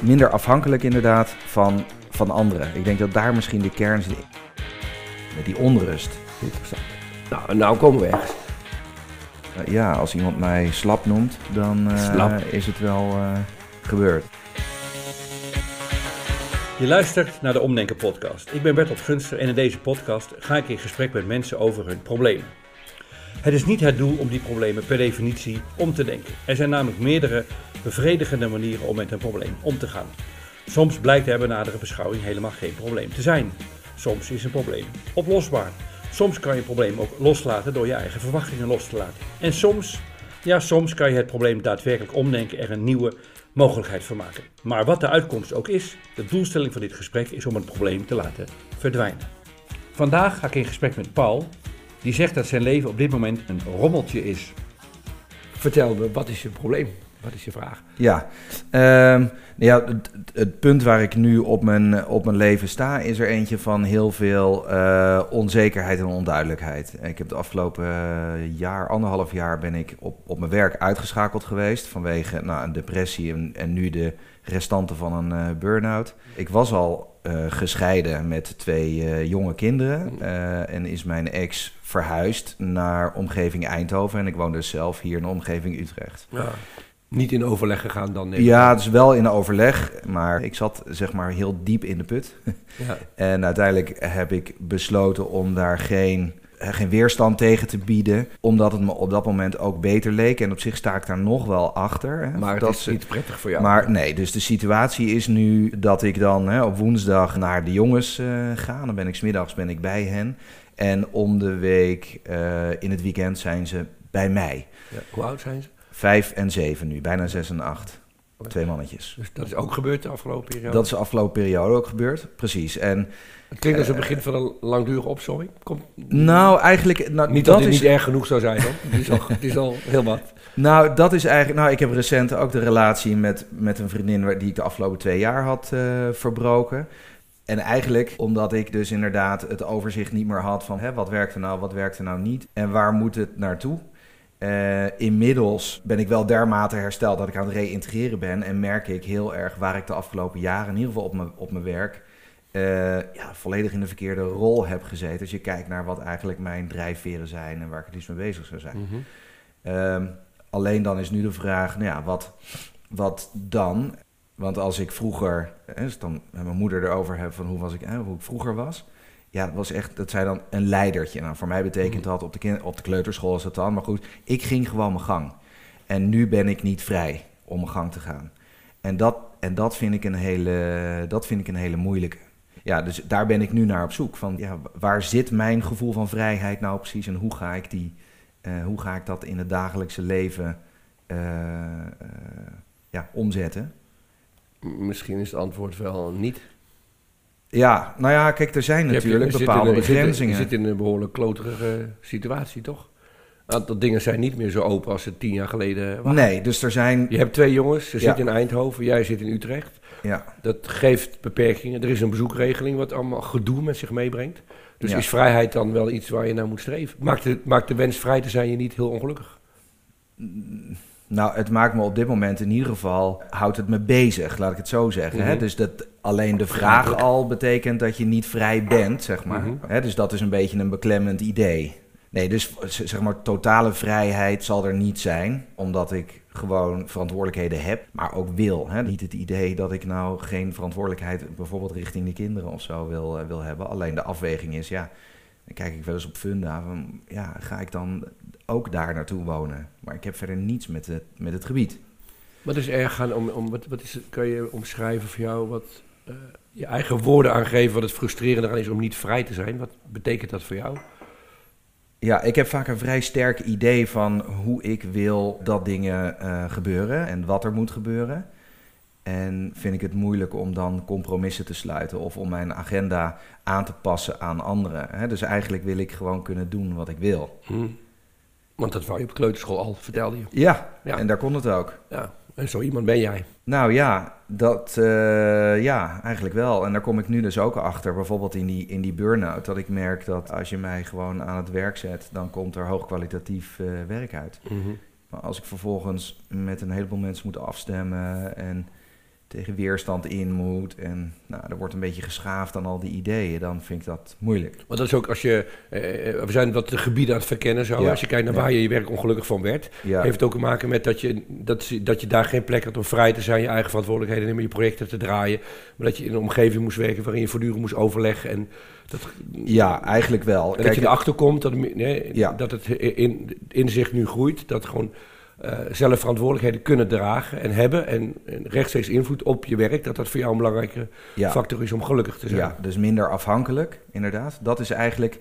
minder afhankelijk inderdaad van, van anderen. Ik denk dat daar misschien de kern zit. Met die onrust. Interessant. Nou, nou komen we ergens. Uh, ja, als iemand mij slap noemt, dan uh, Slap. is het wel uh, gebeurd. Je luistert naar de Omdenken podcast. Ik ben Bertolt Gunster en in deze podcast ga ik in gesprek met mensen over hun problemen. Het is niet het doel om die problemen per definitie om te denken. Er zijn namelijk meerdere bevredigende manieren om met een probleem om te gaan. Soms blijkt er bij nadere beschouwing helemaal geen probleem te zijn. Soms is een probleem oplosbaar. Soms kan je een probleem ook loslaten door je eigen verwachtingen los te laten. En soms, ja, soms kan je het probleem daadwerkelijk omdenken en een nieuwe mogelijkheid van maken. Maar wat de uitkomst ook is, de doelstelling van dit gesprek is om het probleem te laten verdwijnen. Vandaag ga ik in gesprek met Paul, die zegt dat zijn leven op dit moment een rommeltje is. Vertel me, wat is je probleem? Wat is je vraag? Ja, uh, ja het, punt waar ik nu op mijn, op mijn leven sta, is er eentje van heel veel uh, onzekerheid en onduidelijkheid. Ik heb de afgelopen jaar, anderhalf jaar, ben ik op, op mijn werk uitgeschakeld geweest vanwege nou, een depressie en, en nu de restanten van een uh, burn-out. Ik was al gescheiden met twee jonge kinderen en is mijn ex verhuisd naar omgeving Eindhoven en ik woon dus zelf hier in de omgeving Utrecht. Ja niet in overleg gegaan dan? Nee. Ja, het is wel in overleg, maar ik zat zeg maar heel diep in de put. Ja. en uiteindelijk heb ik besloten om daar geen, geen weerstand tegen te bieden, omdat het me op dat moment ook beter leek. En op zich sta ik daar nog wel achter. Hè, maar het dat is niet prettig voor jou. Maar nee, dus de situatie is nu dat ik dan hè, op woensdag naar de jongens uh, ga. Dan ben ik smiddags ben ik bij hen. En om de week uh, in het weekend zijn ze bij mij. Ja, hoe oud zijn ze? Vijf en zeven nu, bijna zes en acht. Twee mannetjes. Dus dat is ook gebeurd de afgelopen periode? Dat is de afgelopen periode ook gebeurd, precies. En, klinkt als het begin van een langdurige opzomming. Komt... Nou, eigenlijk... Nou, niet dat, dat het is... niet erg genoeg zou zijn, hoor. Het is al, het is al heel wat. Nou, dat is eigenlijk... Nou, ik heb recent ook de relatie met, met een vriendin... die ik de afgelopen twee jaar had uh, verbroken. En eigenlijk omdat ik dus inderdaad het overzicht niet meer had van... Hè, wat werkt er nou, wat werkt er nou niet... en waar moet het naartoe... Uh, inmiddels ben ik wel dermate hersteld dat ik aan het reïntegreren ben. En merk ik heel erg waar ik de afgelopen jaren, in ieder geval op mijn, op mijn werk, uh, ja, volledig in de verkeerde rol heb gezeten. Als je kijkt naar wat eigenlijk mijn drijfveren zijn en waar ik het liefst mee bezig zou zijn. Mm-hmm. Uh, alleen dan is nu de vraag, nou ja, wat, wat dan? Want als ik vroeger, dus dan met mijn moeder erover heb van hoe, was ik, hoe ik vroeger was ja, dat was echt, dat zei dan een leidertje. Nou, voor mij betekent dat op de, kind, op de kleuterschool is dat dan. Maar goed, ik ging gewoon mijn gang. En nu ben ik niet vrij om mijn gang te gaan. En dat, en dat, vind, ik een hele, dat vind ik een hele moeilijke. Ja, dus daar ben ik nu naar op zoek. Van, ja, waar zit mijn gevoel van vrijheid nou precies? En hoe ga ik, die, uh, hoe ga ik dat in het dagelijkse leven uh, uh, ja, omzetten? Misschien is het antwoord wel niet. Ja, nou ja, kijk, er zijn natuurlijk je, bepaalde je begrenzingen. Je zit, in een behoorlijk kloterige situatie, toch? Aantal dingen zijn niet meer zo open als ze tien jaar geleden waren. Nee, dus er zijn... Je hebt twee jongens, ze ja. zitten in Eindhoven, jij zit in Utrecht. Ja. Dat geeft beperkingen. Er is een bezoekregeling wat allemaal gedoe met zich meebrengt. Dus ja. is vrijheid dan wel iets waar je naar moet streven? Maakt de, maakt de wens vrij te zijn je niet heel ongelukkig? Nou, het maakt me op dit moment in ieder geval, houdt het me bezig, laat ik het zo zeggen. Mhm. Hè? Dus dat alleen de vraag al betekent dat je niet vrij bent, zeg maar. Mhm. Hè? Dus dat is een beetje een beklemmend idee. Nee, dus zeg maar totale vrijheid zal er niet zijn, omdat ik gewoon verantwoordelijkheden heb, maar ook wil. Hè? Niet het idee dat ik nou geen verantwoordelijkheid bijvoorbeeld richting de kinderen of zo wil, uh, wil hebben. Alleen de afweging is, ja, dan kijk ik wel eens op Funda, van, ja, ga ik dan ook daar naartoe wonen? Maar ik heb verder niets met het, met het gebied. Wat is erg gaan om, om wat, wat is, kan je omschrijven voor jou, wat uh, je eigen woorden aangeven, wat het frustrerende aan is om niet vrij te zijn? Wat betekent dat voor jou? Ja, ik heb vaak een vrij sterk idee van hoe ik wil dat dingen uh, gebeuren en wat er moet gebeuren. En vind ik het moeilijk om dan compromissen te sluiten of om mijn agenda aan te passen aan anderen. Hè? Dus eigenlijk wil ik gewoon kunnen doen wat ik wil. Hmm. Want dat wou je op kleuterschool al, vertelde je. Ja, ja, en daar kon het ook. Ja, en zo iemand ben jij. Nou ja, dat, uh, ja, eigenlijk wel. En daar kom ik nu dus ook achter, bijvoorbeeld in die, in die burn-out, dat ik merk dat als je mij gewoon aan het werk zet, dan komt er hoogkwalitatief uh, werk uit. Mm -hmm. Maar als ik vervolgens met een heleboel mensen moet afstemmen en tegen weerstand in moet. En nou, er wordt een beetje geschaafd aan al die ideeën. Dan vind ik dat moeilijk. Maar dat is ook als je. eh, we zijn wat de gebieden aan het verkennen. Zo. Ja. Als je kijkt naar Ja. waar je je werk ongelukkig van werd. Ja, Heeft het ook te maken met dat je, dat, dat je daar geen plek had om vrij te zijn, je eigen verantwoordelijkheden nemen, je projecten te draaien. Maar dat je in een omgeving moest werken waarin je voortdurend moest overleggen. En dat, ja eigenlijk wel. en dat je erachter komt dat, nee, Ja. dat het in, inzicht nu groeit. Dat gewoon eh, zelf verantwoordelijkheden kunnen dragen en hebben. En, en rechtstreeks invloed op je werk. Dat dat voor jou een belangrijke ja. factor is om gelukkig te zijn. Ja, dus minder afhankelijk, inderdaad. Dat is eigenlijk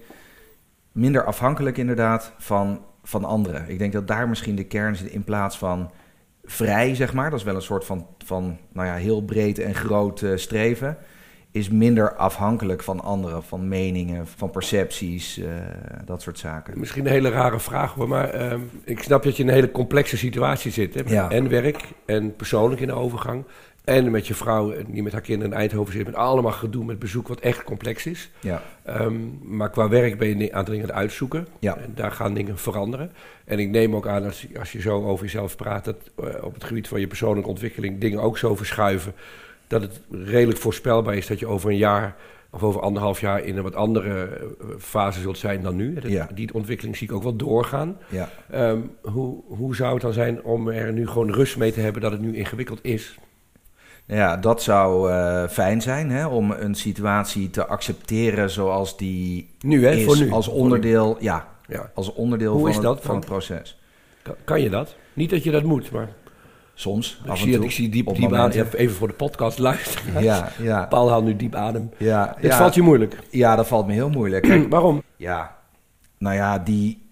minder afhankelijk, inderdaad, van, van anderen. Ik denk dat daar misschien de kern zit in plaats van vrij, zeg maar. Dat is wel een soort van, van nou ja, heel breed en groot eh, streven. Is minder afhankelijk van anderen, van meningen, van percepties, eh, dat soort zaken. Misschien een hele rare vraag hoor, maar ehm, ik snap dat je in een hele complexe situatie zit. Hè? Ja. En werk en persoonlijk in de overgang. En met je vrouw, en die met haar kinderen in Eindhoven zit, met allemaal gedoe met bezoek wat echt complex is. Ja, Ehm, maar qua werk ben je ni- aan het dingen aan het uitzoeken. Ja. En daar gaan dingen veranderen. En ik neem ook aan, als, je- als je zo over jezelf praat, dat eh, op het gebied van je persoonlijke ontwikkeling dingen ook zo verschuiven. Dat het redelijk voorspelbaar is dat je over een jaar of over anderhalf jaar in een wat andere eh, fase zult zijn dan nu. Dat- Ja. Die ontwikkeling zie ik ook wel doorgaan. ja. Ehm, hoe, hoe zou het dan zijn om er nu gewoon rust mee te hebben dat het nu ingewikkeld is? Ja, dat zou eh, fijn zijn, hè, om een situatie te accepteren zoals die Nu, hè? is, voor nu. als nu. onderdeel, ja, Ja. als onderdeel Hoe van, is het, van proces. Kan, kan je dat? Niet dat je dat moet, maar Soms, ik af zie, en toe. ik zie diep, diep. Even voor de podcast luisteren. Ja, ja, Paul haalt nu diep adem. ja. Dit ja, valt je moeilijk. ja, dat valt me heel moeilijk. Kijk, Waarom? ja, nou ja, die,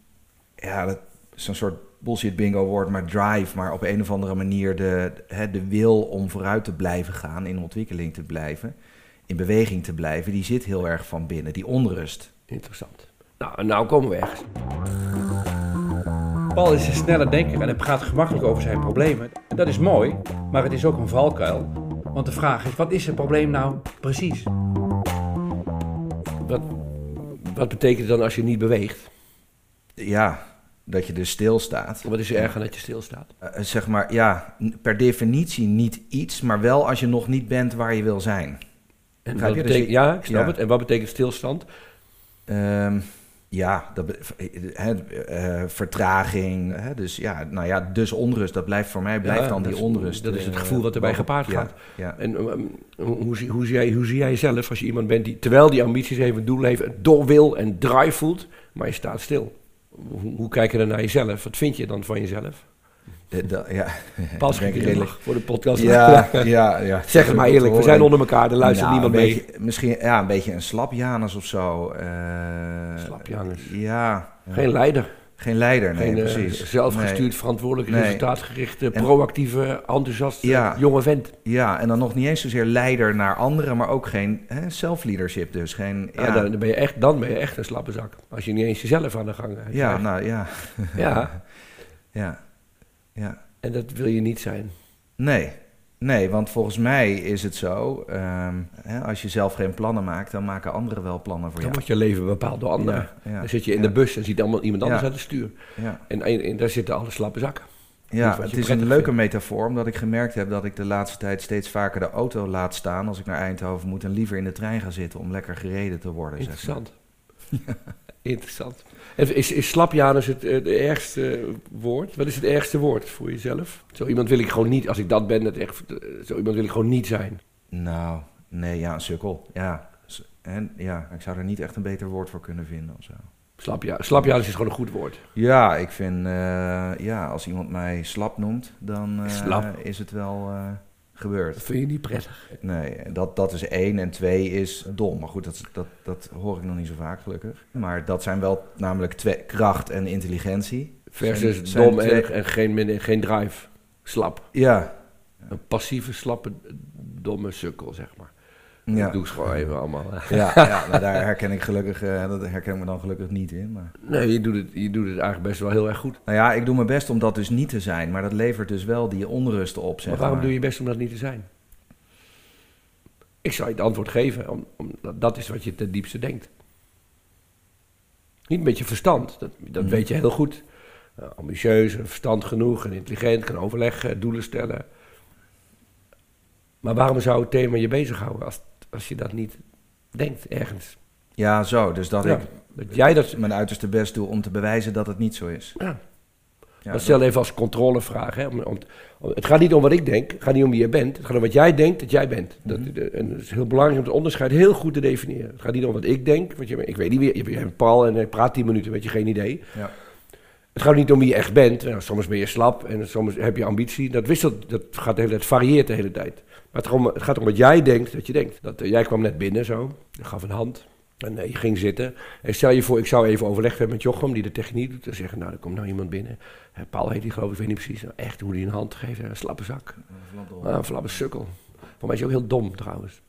ja, dat is een soort bullshit bingo woord, maar drive, maar op een of andere manier de, hè, de wil om vooruit te blijven gaan, in ontwikkeling te blijven, in beweging te blijven, die zit heel erg van binnen, die onrust. Interessant. Nou, en nou komen we ergens. Paul is een snelle denker en hij praat gemakkelijk over zijn problemen. En dat is mooi, maar het is ook een valkuil. Want de vraag is, wat is het probleem nou precies? Wat, wat betekent het dan als je niet beweegt? Ja, dat je dus stilstaat. Wat is er erg aan dat je stilstaat? Eh, zeg maar, ja, per definitie niet iets, maar wel als je nog niet bent waar je wil zijn. En wat je? Dus betekent, ja, ik snap ja. het. En wat betekent stilstand? Ehm, ja, dat hè, eh, vertraging. Dus ja, nou ja, dus onrust. Dat blijft voor mij blijft Ja, dan die onrust. dat is het eh, gevoel wat erbij gepaard gaat. Ja, En ehm, hoe, zie, hoe, zie jij, hoe zie jij jezelf als je iemand bent die, terwijl die ambities heeft, een doel heeft, door wil en drive voelt, maar je staat stil? Hoe, hoe kijk je dan naar jezelf? Wat vind je dan van jezelf? Eh, da- ja. Pas redelijk voor de podcast. Ja, ja, ja. Zeg het maar eerlijk, we zijn onder elkaar, er luistert Nou, niemand mee. Misschien ja, een beetje een slap Janus of zo. eh, Slapjanus. Ja. ja. Geen leider, Geen leider, nee, geen eh, precies. zelfgestuurd, Nee. verantwoordelijk, Nee. resultaatgerichte, En- proactieve, enthousiaste Ja. jonge vent. Ja, en dan nog niet eens zozeer leider naar anderen, maar ook geen self-leadership dus. Geen, Ja. ja, dan, ben je echt, dan ben je echt een slappe zak. Als je niet eens jezelf aan de gang hebt. ja, nou ja. ja, ja. Ja. en dat wil je niet zijn. Nee. Nee, want volgens mij is het zo, ehm, hè, als je zelf geen plannen maakt, dan maken anderen wel plannen voor Dan jou. wordt je leven bepaald door anderen. Ja, ja, dan zit je in ja, de bus en ziet allemaal iemand anders aan het stuur. Ja, En, en, en daar zitten alle slappe zakken. ja het je is een leuke vindt. metafoor, omdat ik gemerkt heb dat ik de laatste tijd steeds vaker de auto laat staan als ik naar Eindhoven moet en liever in de trein ga zitten om lekker gereden te worden. zeg maar. Interessant. En is, is slapjanus het, het ergste woord? Wat is het ergste woord voor jezelf? Zo iemand wil ik gewoon niet, als ik dat ben, dat echt, eh, zo iemand wil ik gewoon niet zijn. Nou, nee, ja, een sukkel. Ja. En ja, ik zou er niet echt een beter woord voor kunnen vinden of zo. Slapja, slapjanus is gewoon een goed woord. Ja, ik vind, eh, ja, als iemand mij slap noemt, dan eh, Slap. is het wel gebeurd. Dat vind je niet prettig. Nee, dat, dat is één. En twee is dom. Maar goed, dat, dat, dat hoor ik nog niet zo vaak, gelukkig. Maar dat zijn wel namelijk twee, kracht en intelligentie. Versus Zijn- zijn dom twee- en, en geen, geen drive. Slap. Ja, Een passieve, slappe, domme sukkel, zeg maar. Ja. Dat doe ik gewoon even allemaal. Ja, ja nou, daar herken ik gelukkig, eh, dat herken ik me dan gelukkig niet in. Maar... Nee, je doet, het, je doet het eigenlijk best wel heel erg goed. Nou ja, ik doe mijn best om dat dus niet te zijn. Maar dat levert dus wel die onrust op, zeg maar waarom maar. doe je best om dat niet te zijn? Ik zou je het antwoord geven, om, omdat dat is wat je ten diepste denkt. Niet met je verstand, dat, dat Mhm. weet je heel goed. Uh, ambitieus, en verstand genoeg en intelligent, kan overleggen, doelen stellen. Maar waarom zou het thema je bezighouden als, als je dat niet denkt ergens? Ja, zo. Dus dat Ja, ik dat jij dat... mijn uiterste best doe om te bewijzen dat het niet zo is. Ja. Ja, dat stel even als controlevraag. Hè? Om, om, om- het gaat niet om wat ik denk, het gaat niet om wie je bent. Het gaat om wat jij denkt dat jij bent. Dat, Mhm. en het is heel belangrijk om het onderscheid heel goed te definiëren. Het gaat niet om wat ik denk. Wat je, ik weet niet wie, je je bent Paul en hij praat tien minuten, weet je geen idee. Ja. Het gaat niet om wie je echt bent. Nou, soms ben je slap en soms heb je ambitie. Dat wisselt, dat gaat de hele tijd, varieert de hele tijd. Maar het, gaat om, het gaat om wat jij denkt dat je denkt. Dat, eh, jij kwam net binnen zo, gaf een hand en eh, je ging zitten. En stel je voor, ik zou even overlegd hebben met Jochem, die de techniek doet. En zeggen, nou, er komt nou iemand binnen. Paul heet die geloof ik, ik weet niet precies. Nou, echt hoe die een hand geeft, een slappe zak. Ah, een flappe sukkel. Voor mij is hij ook heel dom trouwens.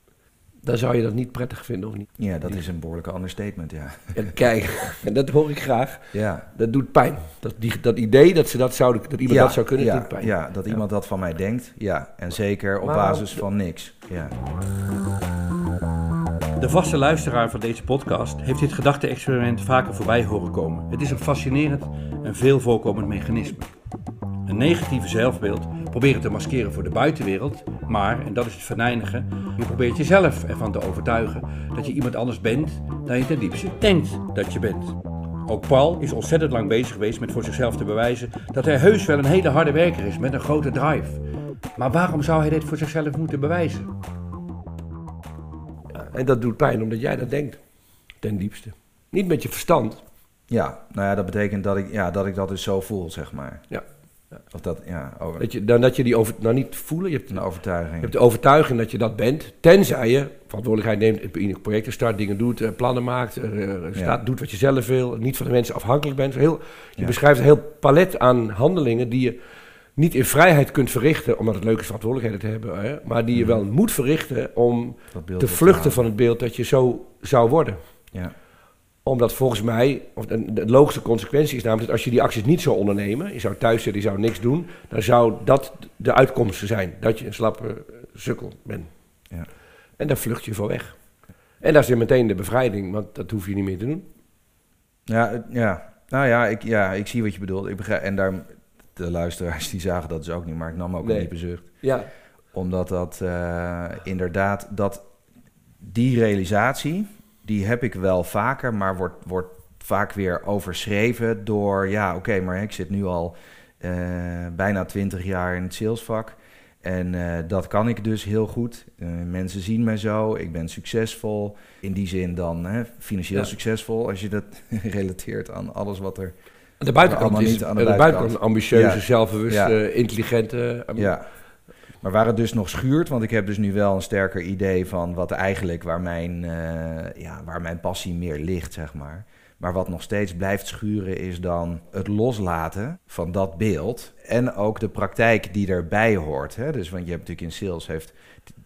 Dan zou je dat niet prettig vinden, of niet? Ja, dat is een behoorlijke understatement, ja. En kijk, en dat hoor ik graag. Ja. Dat doet pijn. Dat, die, dat idee dat, ze dat, zouden, dat iemand ja, dat zou kunnen, ja, doet pijn. Ja, dat Ja. iemand dat van mij denkt. Ja, en zeker op Maar- basis van niks. Ja. De vaste luisteraar van deze podcast heeft dit gedachte-experiment vaker voorbij horen komen. Het is een fascinerend en veel voorkomend mechanisme. Een negatieve zelfbeeld proberen te maskeren voor de buitenwereld, maar, en dat is het venijnige, je probeert jezelf ervan te overtuigen dat je iemand anders bent dan je ten diepste denkt dat je bent. Ook Paul is ontzettend lang bezig geweest met voor zichzelf te bewijzen dat hij heus wel een hele harde werker is met een grote drive. Maar waarom zou hij dit voor zichzelf moeten bewijzen? En dat doet pijn omdat jij dat denkt. Ten diepste. Niet met je verstand. ja, nou ja, dat betekent dat ik, ja, dat ik dat dus zo voel, zeg maar. Ja. Of dat, ja, over, Dat je, dan dat je die over, nou niet voelen. Je hebt, een je overtuiging. hebt de overtuiging dat je dat bent. Tenzij je verantwoordelijkheid neemt, in projecten start, dingen doet, eh, plannen maakt, eh, eh, staat, doet wat je zelf wil. Niet van de mensen afhankelijk bent. Heel, je Ja. beschrijft een heel palet aan handelingen die je niet in vrijheid kunt verrichten, omdat het leuk is verantwoordelijkheden te hebben. Hè, maar die je Mhm. wel moet verrichten om te vluchten van het beeld dat je zo zou worden. Ja. Omdat volgens mij, of de, de logische consequentie is namelijk dat als je die acties niet zou ondernemen, je zou thuis zitten, je zou niks doen, dan zou dat de uitkomst zijn. Dat je een slappe eh, sukkel bent. Ja. En daar vlucht je voor weg. En daar zit meteen de bevrijding, want dat hoef je niet meer te doen. Ja, ja. Nou ja ik, ja, ik zie wat je bedoelt. Ik begrijp, en daar, de luisteraars die zagen dat dus ook niet, maar ik nam ook Nee. een diepe zucht. Ja, Omdat dat eh, inderdaad, dat, die realisatie, die heb ik wel vaker, maar wordt, wordt vaak weer overschreven door, ja oké, maar ik zit nu al eh, bijna twintig jaar in het salesvak. En eh, dat kan ik dus heel goed. Eh, mensen zien mij zo, ik ben succesvol. In die zin dan hè, financieel Ja. succesvol, als je dat relateert aan alles wat er... aan de buitenkant is niet aan de buitenkant. ambitieuze, Ja. zelfbewuste, Ja. intelligente. Ja. Maar waar het dus nog schuurt, want ik heb dus nu wel een sterker idee van wat eigenlijk waar mijn, eh, ja, waar mijn passie meer ligt, zeg maar. Maar wat nog steeds blijft schuren is dan het loslaten van dat beeld. En ook de praktijk die erbij hoort. Hè? Dus want je hebt natuurlijk in sales heeft.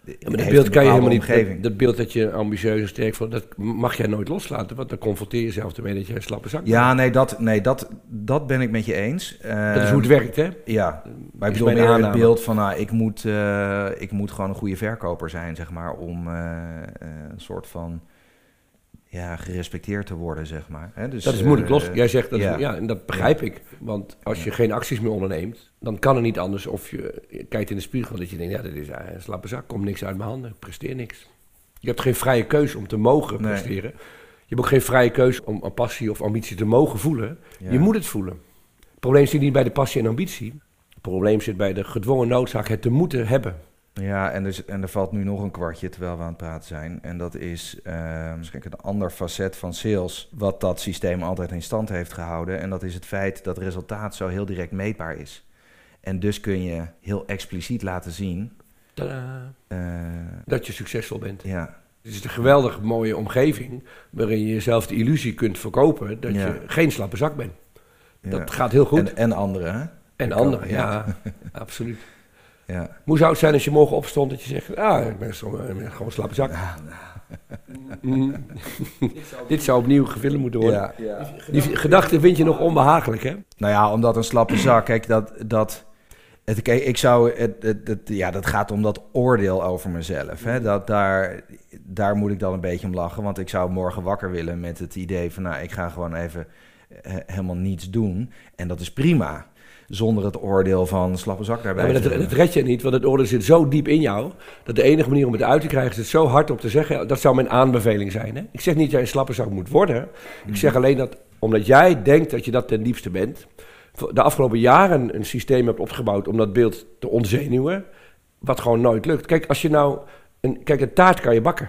Ja, maar dat beeld kan je helemaal niet. omgeving. Dat, dat beeld dat je ambitieus en sterk vond, dat mag jij nooit loslaten. Want dan confronteer je jezelf ermee dat je een slappe zak bent. Ja, nee, dat, nee dat, dat ben ik met je eens. Dat is hoe het werkt, hè? Ja, maar ik bedoel meer het beeld van, nou, ik moet, eh, ik moet gewoon een goede verkoper zijn, zeg maar, om eh, eh, een soort van, ja, gerespecteerd te worden, zeg maar. Hè, dus, Dat is moeilijk eh, los. Jij zegt dat, ja. en dat begrijp ik. Want als je geen acties meer onderneemt, dan kan het niet anders of je, kijkt in de spiegel dat je denkt, ja, dit is een slappe zak, komt niks uit mijn handen, ik presteer niks. Je hebt geen vrije keus om te mogen Nee. presteren. Je hebt ook geen vrije keus om een passie of ambitie te mogen voelen. Je moet het voelen. Het probleem zit niet bij de passie en ambitie. Het probleem zit bij de gedwongen noodzaak het te moeten hebben. Ja, en, dus, en er valt nu nog een kwartje terwijl we aan het praten zijn. En dat is eh, misschien een ander facet van sales, wat dat systeem altijd in stand heeft gehouden. En dat is het feit dat het resultaat zo heel direct meetbaar is. En dus kun je heel expliciet laten zien. Tadaa. eh, Dat je succesvol bent. ja, Het is een geweldig mooie omgeving waarin je jezelf de illusie kunt verkopen dat Ja. je geen slappe zak bent. ja. Dat gaat heel goed. En, en anderen, hè? En anderen, ja, absoluut. Ja. Hoe zou het zijn als je morgen opstond dat je zegt, ah, ik ben, zo, ik ben gewoon een slappe zak. Mm. Dit zou opnieuw gefilmd moeten worden. Ja. Die gedachte vind je nog onbehagelijk, hè? Nou ja, omdat een slappe zak, kijk, dat, dat, het, kijk, ik zou, het, het, het- ja, dat gaat om dat oordeel over mezelf. Hè? Dat, daar, daar moet ik dan een beetje om lachen, want ik zou morgen wakker willen met het idee van, nou, ik ga gewoon even eh, helemaal niets doen. En dat is prima. Zonder het oordeel van slappe zak daarbij. Ja, maar dat, dat red je niet, want het oordeel zit zo diep in jou... dat de enige manier om het uit te krijgen is het zo hard op te zeggen... dat zou mijn aanbeveling zijn. Hè? Ik zeg niet dat jij een slappe zak moet worden. Ik zeg alleen dat omdat jij denkt dat je dat ten diepste bent... de afgelopen jaren een systeem hebt opgebouwd om dat beeld te ontzenuwen... wat gewoon nooit lukt. Kijk, als je nou... Een, kijk, een taart kan je bakken.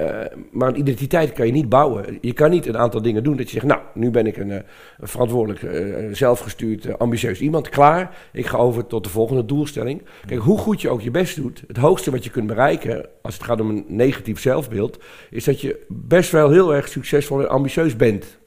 Uh, maar een identiteit kan je niet bouwen. Je kan niet een aantal dingen doen dat je zegt, nou, nu ben ik een, een verantwoordelijk, uh, zelfgestuurd, uh, ambitieus iemand, klaar. Ik ga over tot de volgende doelstelling. Kijk, hoe goed je ook je best doet, het hoogste wat je kunt bereiken, als het gaat om een negatief zelfbeeld, is dat je best wel heel erg succesvol en ambitieus bent.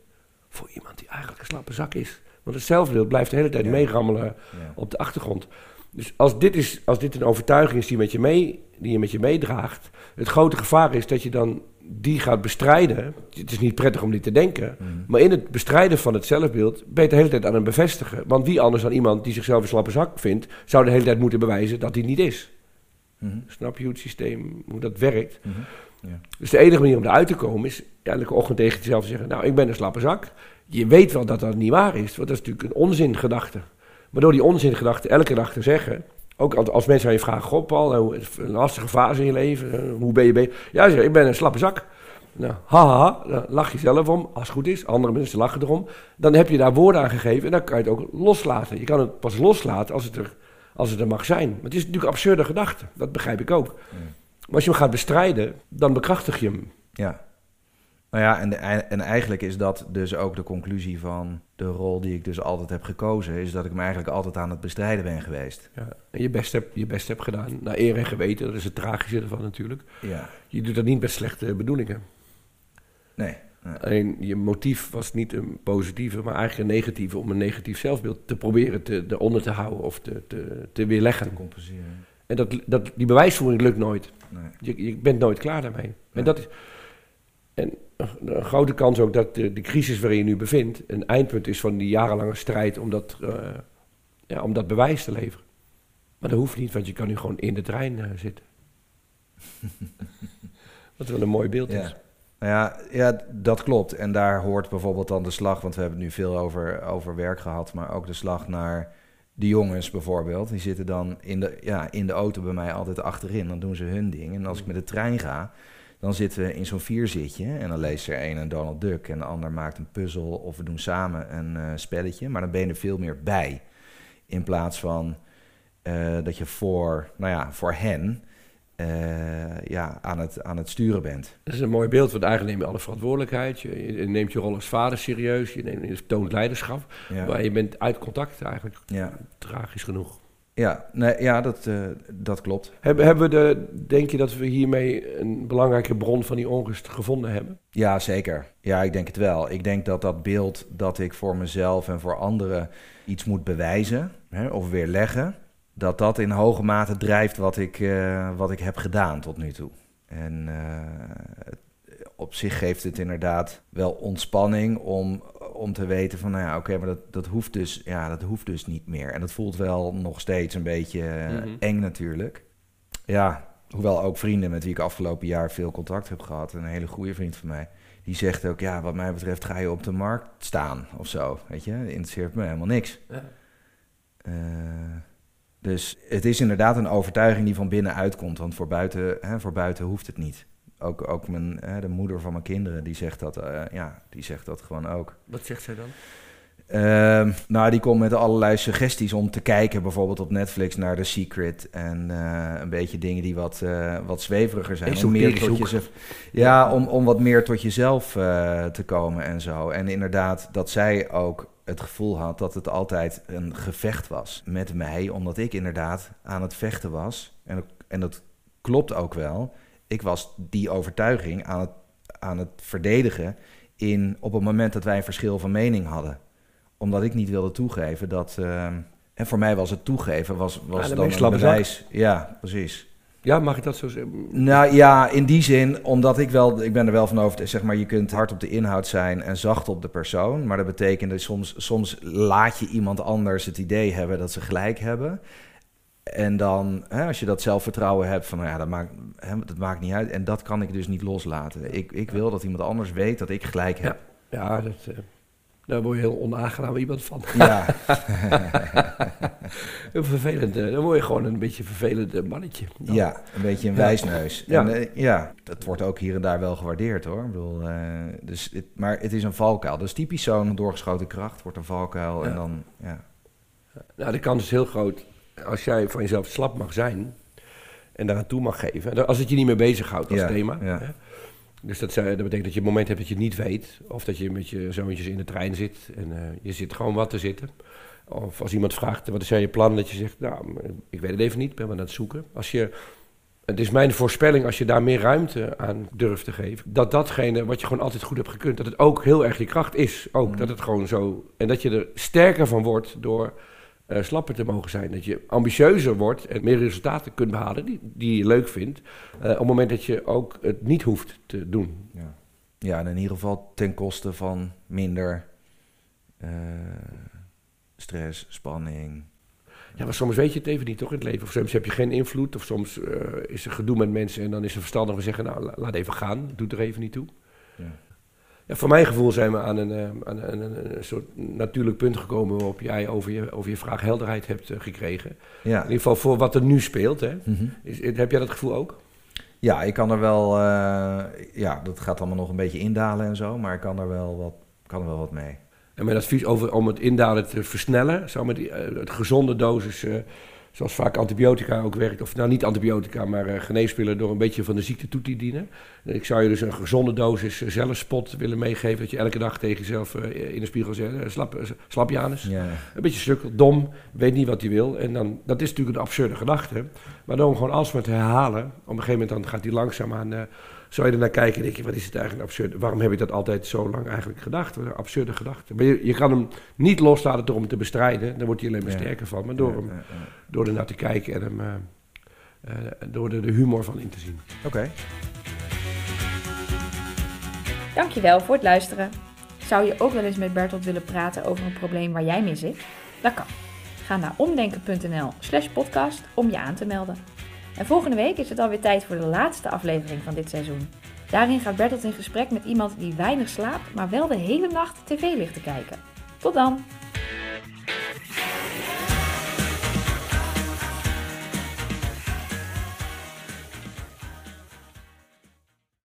Voor iemand die eigenlijk een slappe zak is. Want het zelfbeeld blijft de hele tijd ja. meegammelen ja. op de achtergrond. Dus als dit, is, als dit een overtuiging is die, met je mee, die je met je meedraagt, het grote gevaar is dat je dan die gaat bestrijden. Het is niet prettig om die te denken. Mm. Maar in het bestrijden van het zelfbeeld ben je de hele tijd aan het bevestigen. Want wie anders dan iemand die zichzelf een slappe zak vindt, zou de hele tijd moeten bewijzen dat hij niet is. Mm. Snap je hoe het systeem, hoe dat werkt? Mm -hmm. ja. Dus de enige manier om eruit te komen is elke ochtend tegen jezelf te zeggen: Nou, ik ben een slappe zak. Je weet wel dat dat niet waar is, want dat is natuurlijk een onzingedachte. Maar door die onzingedachte elke dag te zeggen, ook als mensen aan je vragen: God, Paul, een lastige fase in je leven, hoe ben je bezig? Ja, zeg, ik ben een slappe zak. Nou, haha, dan lach je zelf om, als het goed is. Andere mensen lachen erom. Dan heb je daar woorden aan gegeven en dan kan je het ook loslaten. Je kan het pas loslaten als het er, als het er mag zijn. Maar het is natuurlijk een absurde gedachte, dat begrijp ik ook. Ja. Maar als je hem gaat bestrijden, dan bekrachtig je hem. Ja. Nou ja, en, en eigenlijk is dat dus ook de conclusie van de rol die ik dus altijd heb gekozen. Is dat ik me eigenlijk altijd aan het bestrijden ben geweest. Ja, en je best hebt, je best hebt gedaan. Naar eer en geweten, dat is het tragische ervan natuurlijk. Ja. Je doet dat niet met slechte bedoelingen. Nee. nee. Alleen je motief was niet een positieve, maar eigenlijk een negatieve. Om een negatief zelfbeeld te proberen te, eronder te houden of te, te, te weerleggen. Te compenseren. En dat, dat, die bewijsvoering lukt nooit. Nee. Je, je bent nooit klaar daarmee. Nee. En dat is... En een grote kans ook dat de, de, crisis waarin je nu bevindt een eindpunt is van die jarenlange strijd om dat, uh, ja, om dat bewijs te leveren. Maar dat hoeft niet, want je kan nu gewoon in de trein uh, zitten. Wat wel een mooi beeld ja. is. Nou ja, ja, dat klopt. En daar hoort bijvoorbeeld dan de slag, want we hebben het nu veel over, over werk gehad, maar ook de slag naar de jongens bijvoorbeeld. Die zitten dan in de, ja, in de auto bij mij altijd achterin. Dan doen ze hun ding. En als ik met de trein ga, dan zitten we in zo'n vierzitje en dan leest er een een Donald Duck en de ander maakt een puzzel of we doen samen een uh, spelletje. Maar dan ben je er veel meer bij. In plaats van uh, dat je voor, nou ja, voor hen uh, ja, aan, het, aan het sturen bent. Dat is een mooi beeld, want eigenlijk neem je alle verantwoordelijkheid. Je, je neemt je rol als vader serieus, je, neemt, je toont leiderschap. Ja. Maar je bent uit contact eigenlijk. Ja. Tragisch genoeg. Ja, nee, ja dat, uh, dat klopt. Hebben, hebben we de, denk je dat we hiermee een belangrijke bron van die onrust gevonden hebben? Ja, zeker. Ja, ik denk het wel. Ik denk dat dat beeld dat ik voor mezelf en voor anderen iets moet bewijzen hè, of weerleggen, dat dat in hoge mate drijft wat ik, uh, wat ik heb gedaan tot nu toe. En uh, op zich geeft het inderdaad wel ontspanning om, om te weten van, nou ja, oké, okay, maar dat, dat, hoeft dus, ja, dat hoeft dus niet meer. En dat voelt wel nog steeds een beetje mm -hmm. eng natuurlijk. Ja, hoewel ook vrienden met wie ik afgelopen jaar veel contact heb gehad, een hele goede vriend van mij, die zegt ook, ja, wat mij betreft ga je op de markt staan of zo, weet je, dat interesseert me helemaal niks. Ja. Uh, dus het is inderdaad een overtuiging die van binnen uitkomt, want voor buiten, hè, voor buiten hoeft het niet ook, ook mijn, hè, de moeder van mijn kinderen, die zegt dat, uh, ja, die zegt dat gewoon ook. Wat zegt zij dan? Uh, nou, die komt met allerlei suggesties om te kijken, bijvoorbeeld op Netflix naar The Secret. En uh, een beetje dingen die wat, uh, wat zweveriger zijn. Om meer tot jezelf, ja, om, om wat meer tot jezelf te komen en zo. En inderdaad, dat zij ook het gevoel had dat het altijd een gevecht was met mij, omdat ik inderdaad aan het vechten was. En, en dat klopt ook wel ik was die overtuiging aan het, aan het verdedigen in, op het moment dat wij een verschil van mening hadden. Omdat ik niet wilde toegeven dat. Uh, en voor mij was het toegeven was, was ja, dan een bewijs. Ja, precies. Ja, mag ik dat zo zeggen? Nou ja, in die zin, omdat ik wel, ik ben er wel van over, zeg maar, je kunt hard op de inhoud zijn en zacht op de persoon. Maar dat betekent dat soms, soms laat je iemand anders het idee hebben dat ze gelijk hebben. En dan, hè, als je dat zelfvertrouwen hebt van, nou ja, dat maakt, hè, dat maakt niet uit. En dat kan ik dus niet loslaten. Ik, ik wil dat iemand anders weet dat ik gelijk heb. Ja, ja dat, uh, Daar word je heel onaangenaam iemand van. Ja, een vervelende, dan word je gewoon een beetje een vervelend mannetje. Nou, ja een beetje een wijsneus. Ja. En, eh, ja, dat wordt ook hier en daar wel gewaardeerd hoor. Ik bedoel, eh, dus het, maar het is een valkuil. Dus typisch zo'n doorgeschoten kracht wordt een valkuil. En dan, ja. Nou, de kans is heel groot als jij van jezelf slap mag zijn en daaraan toe mag geven. Als het je niet meer bezighoudt als Ja, thema. ja. Hè? Dus dat, dat betekent dat je een moment hebt dat je het niet weet. Of dat je met je zoontjes in de trein zit en eh, je zit gewoon wat te zitten. Of als iemand vraagt, wat is jij je plan? Dat je zegt, nou, ik weet het even niet, ik ben maar aan het zoeken. Als je, het is mijn voorspelling, als je daar meer ruimte aan durft te geven... dat datgene wat je gewoon altijd goed hebt gekund, dat het ook heel erg je kracht is. Ook, Mm. dat het gewoon zo... En dat je er sterker van wordt door eh, slapper te mogen zijn. Dat je ambitieuzer wordt en meer resultaten kunt behalen die, die je leuk vindt. eh, op het moment dat je ook het niet hoeft te doen. Ja. ja, en in ieder geval ten koste van minder eh, stress, spanning. Ja, maar soms weet je het even niet toch in het leven. Of soms heb je geen invloed. Of soms is er gedoe met mensen en dan is het verstandig om te zeggen... nou, la- laat even gaan, doe er even niet toe. Ja. Ja, voor mijn gevoel zijn we aan een, eh, aan een, een, een soort natuurlijk punt gekomen... waarop jij over je, over je vraag helderheid hebt eh, gekregen. In Ja. ieder geval voor wat er nu speelt. Hè. Mhm. Is, heb jij dat gevoel ook? ja, ik kan er wel... eh, ja, dat gaat allemaal nog een beetje indalen en zo. Maar ik kan er wel wat, kan er wel wat mee. En mijn advies over, om het indalen te versnellen, zou met die, het gezonde dosis, zoals vaak antibiotica ook werkt, of nou niet antibiotica, maar eh, geneesmiddelen door een beetje van de ziekte toe te dienen. Ik zou je dus een gezonde dosis eh, zelfspot willen meegeven, dat je elke dag tegen jezelf eh, in de spiegel zegt, slap, slap Janus. Ja. Een beetje sukkel, dom, weet niet wat hij wil. En dan, dat is natuurlijk een absurde gedachte. Maar door hem gewoon alsmaar te herhalen, op een gegeven moment dan gaat hij langzaamaan... eh zou je er naar kijken en denk je, wat is het eigenlijk absurd? Waarom heb ik dat altijd zo lang eigenlijk gedacht? Wat een absurde gedachte. Maar je, je kan hem niet loslaten door hem te bestrijden. Daar wordt hij alleen maar Ja. sterker van. Maar door, Ja, hem, ja, ja. door er naar te kijken en hem... eh, eh, door er de humor van in te zien. Oké. Dankjewel voor het luisteren. Zou je ook wel eens met Bertolt willen praten over een probleem waar jij mee zit? Dat kan. Ga naar omdenken.nl slash podcast om je aan te melden. En volgende week is het alweer tijd voor de laatste aflevering van dit seizoen. Daarin gaat Bertolt in gesprek met iemand die weinig slaapt, maar wel de hele nacht tv ligt te kijken. Tot dan!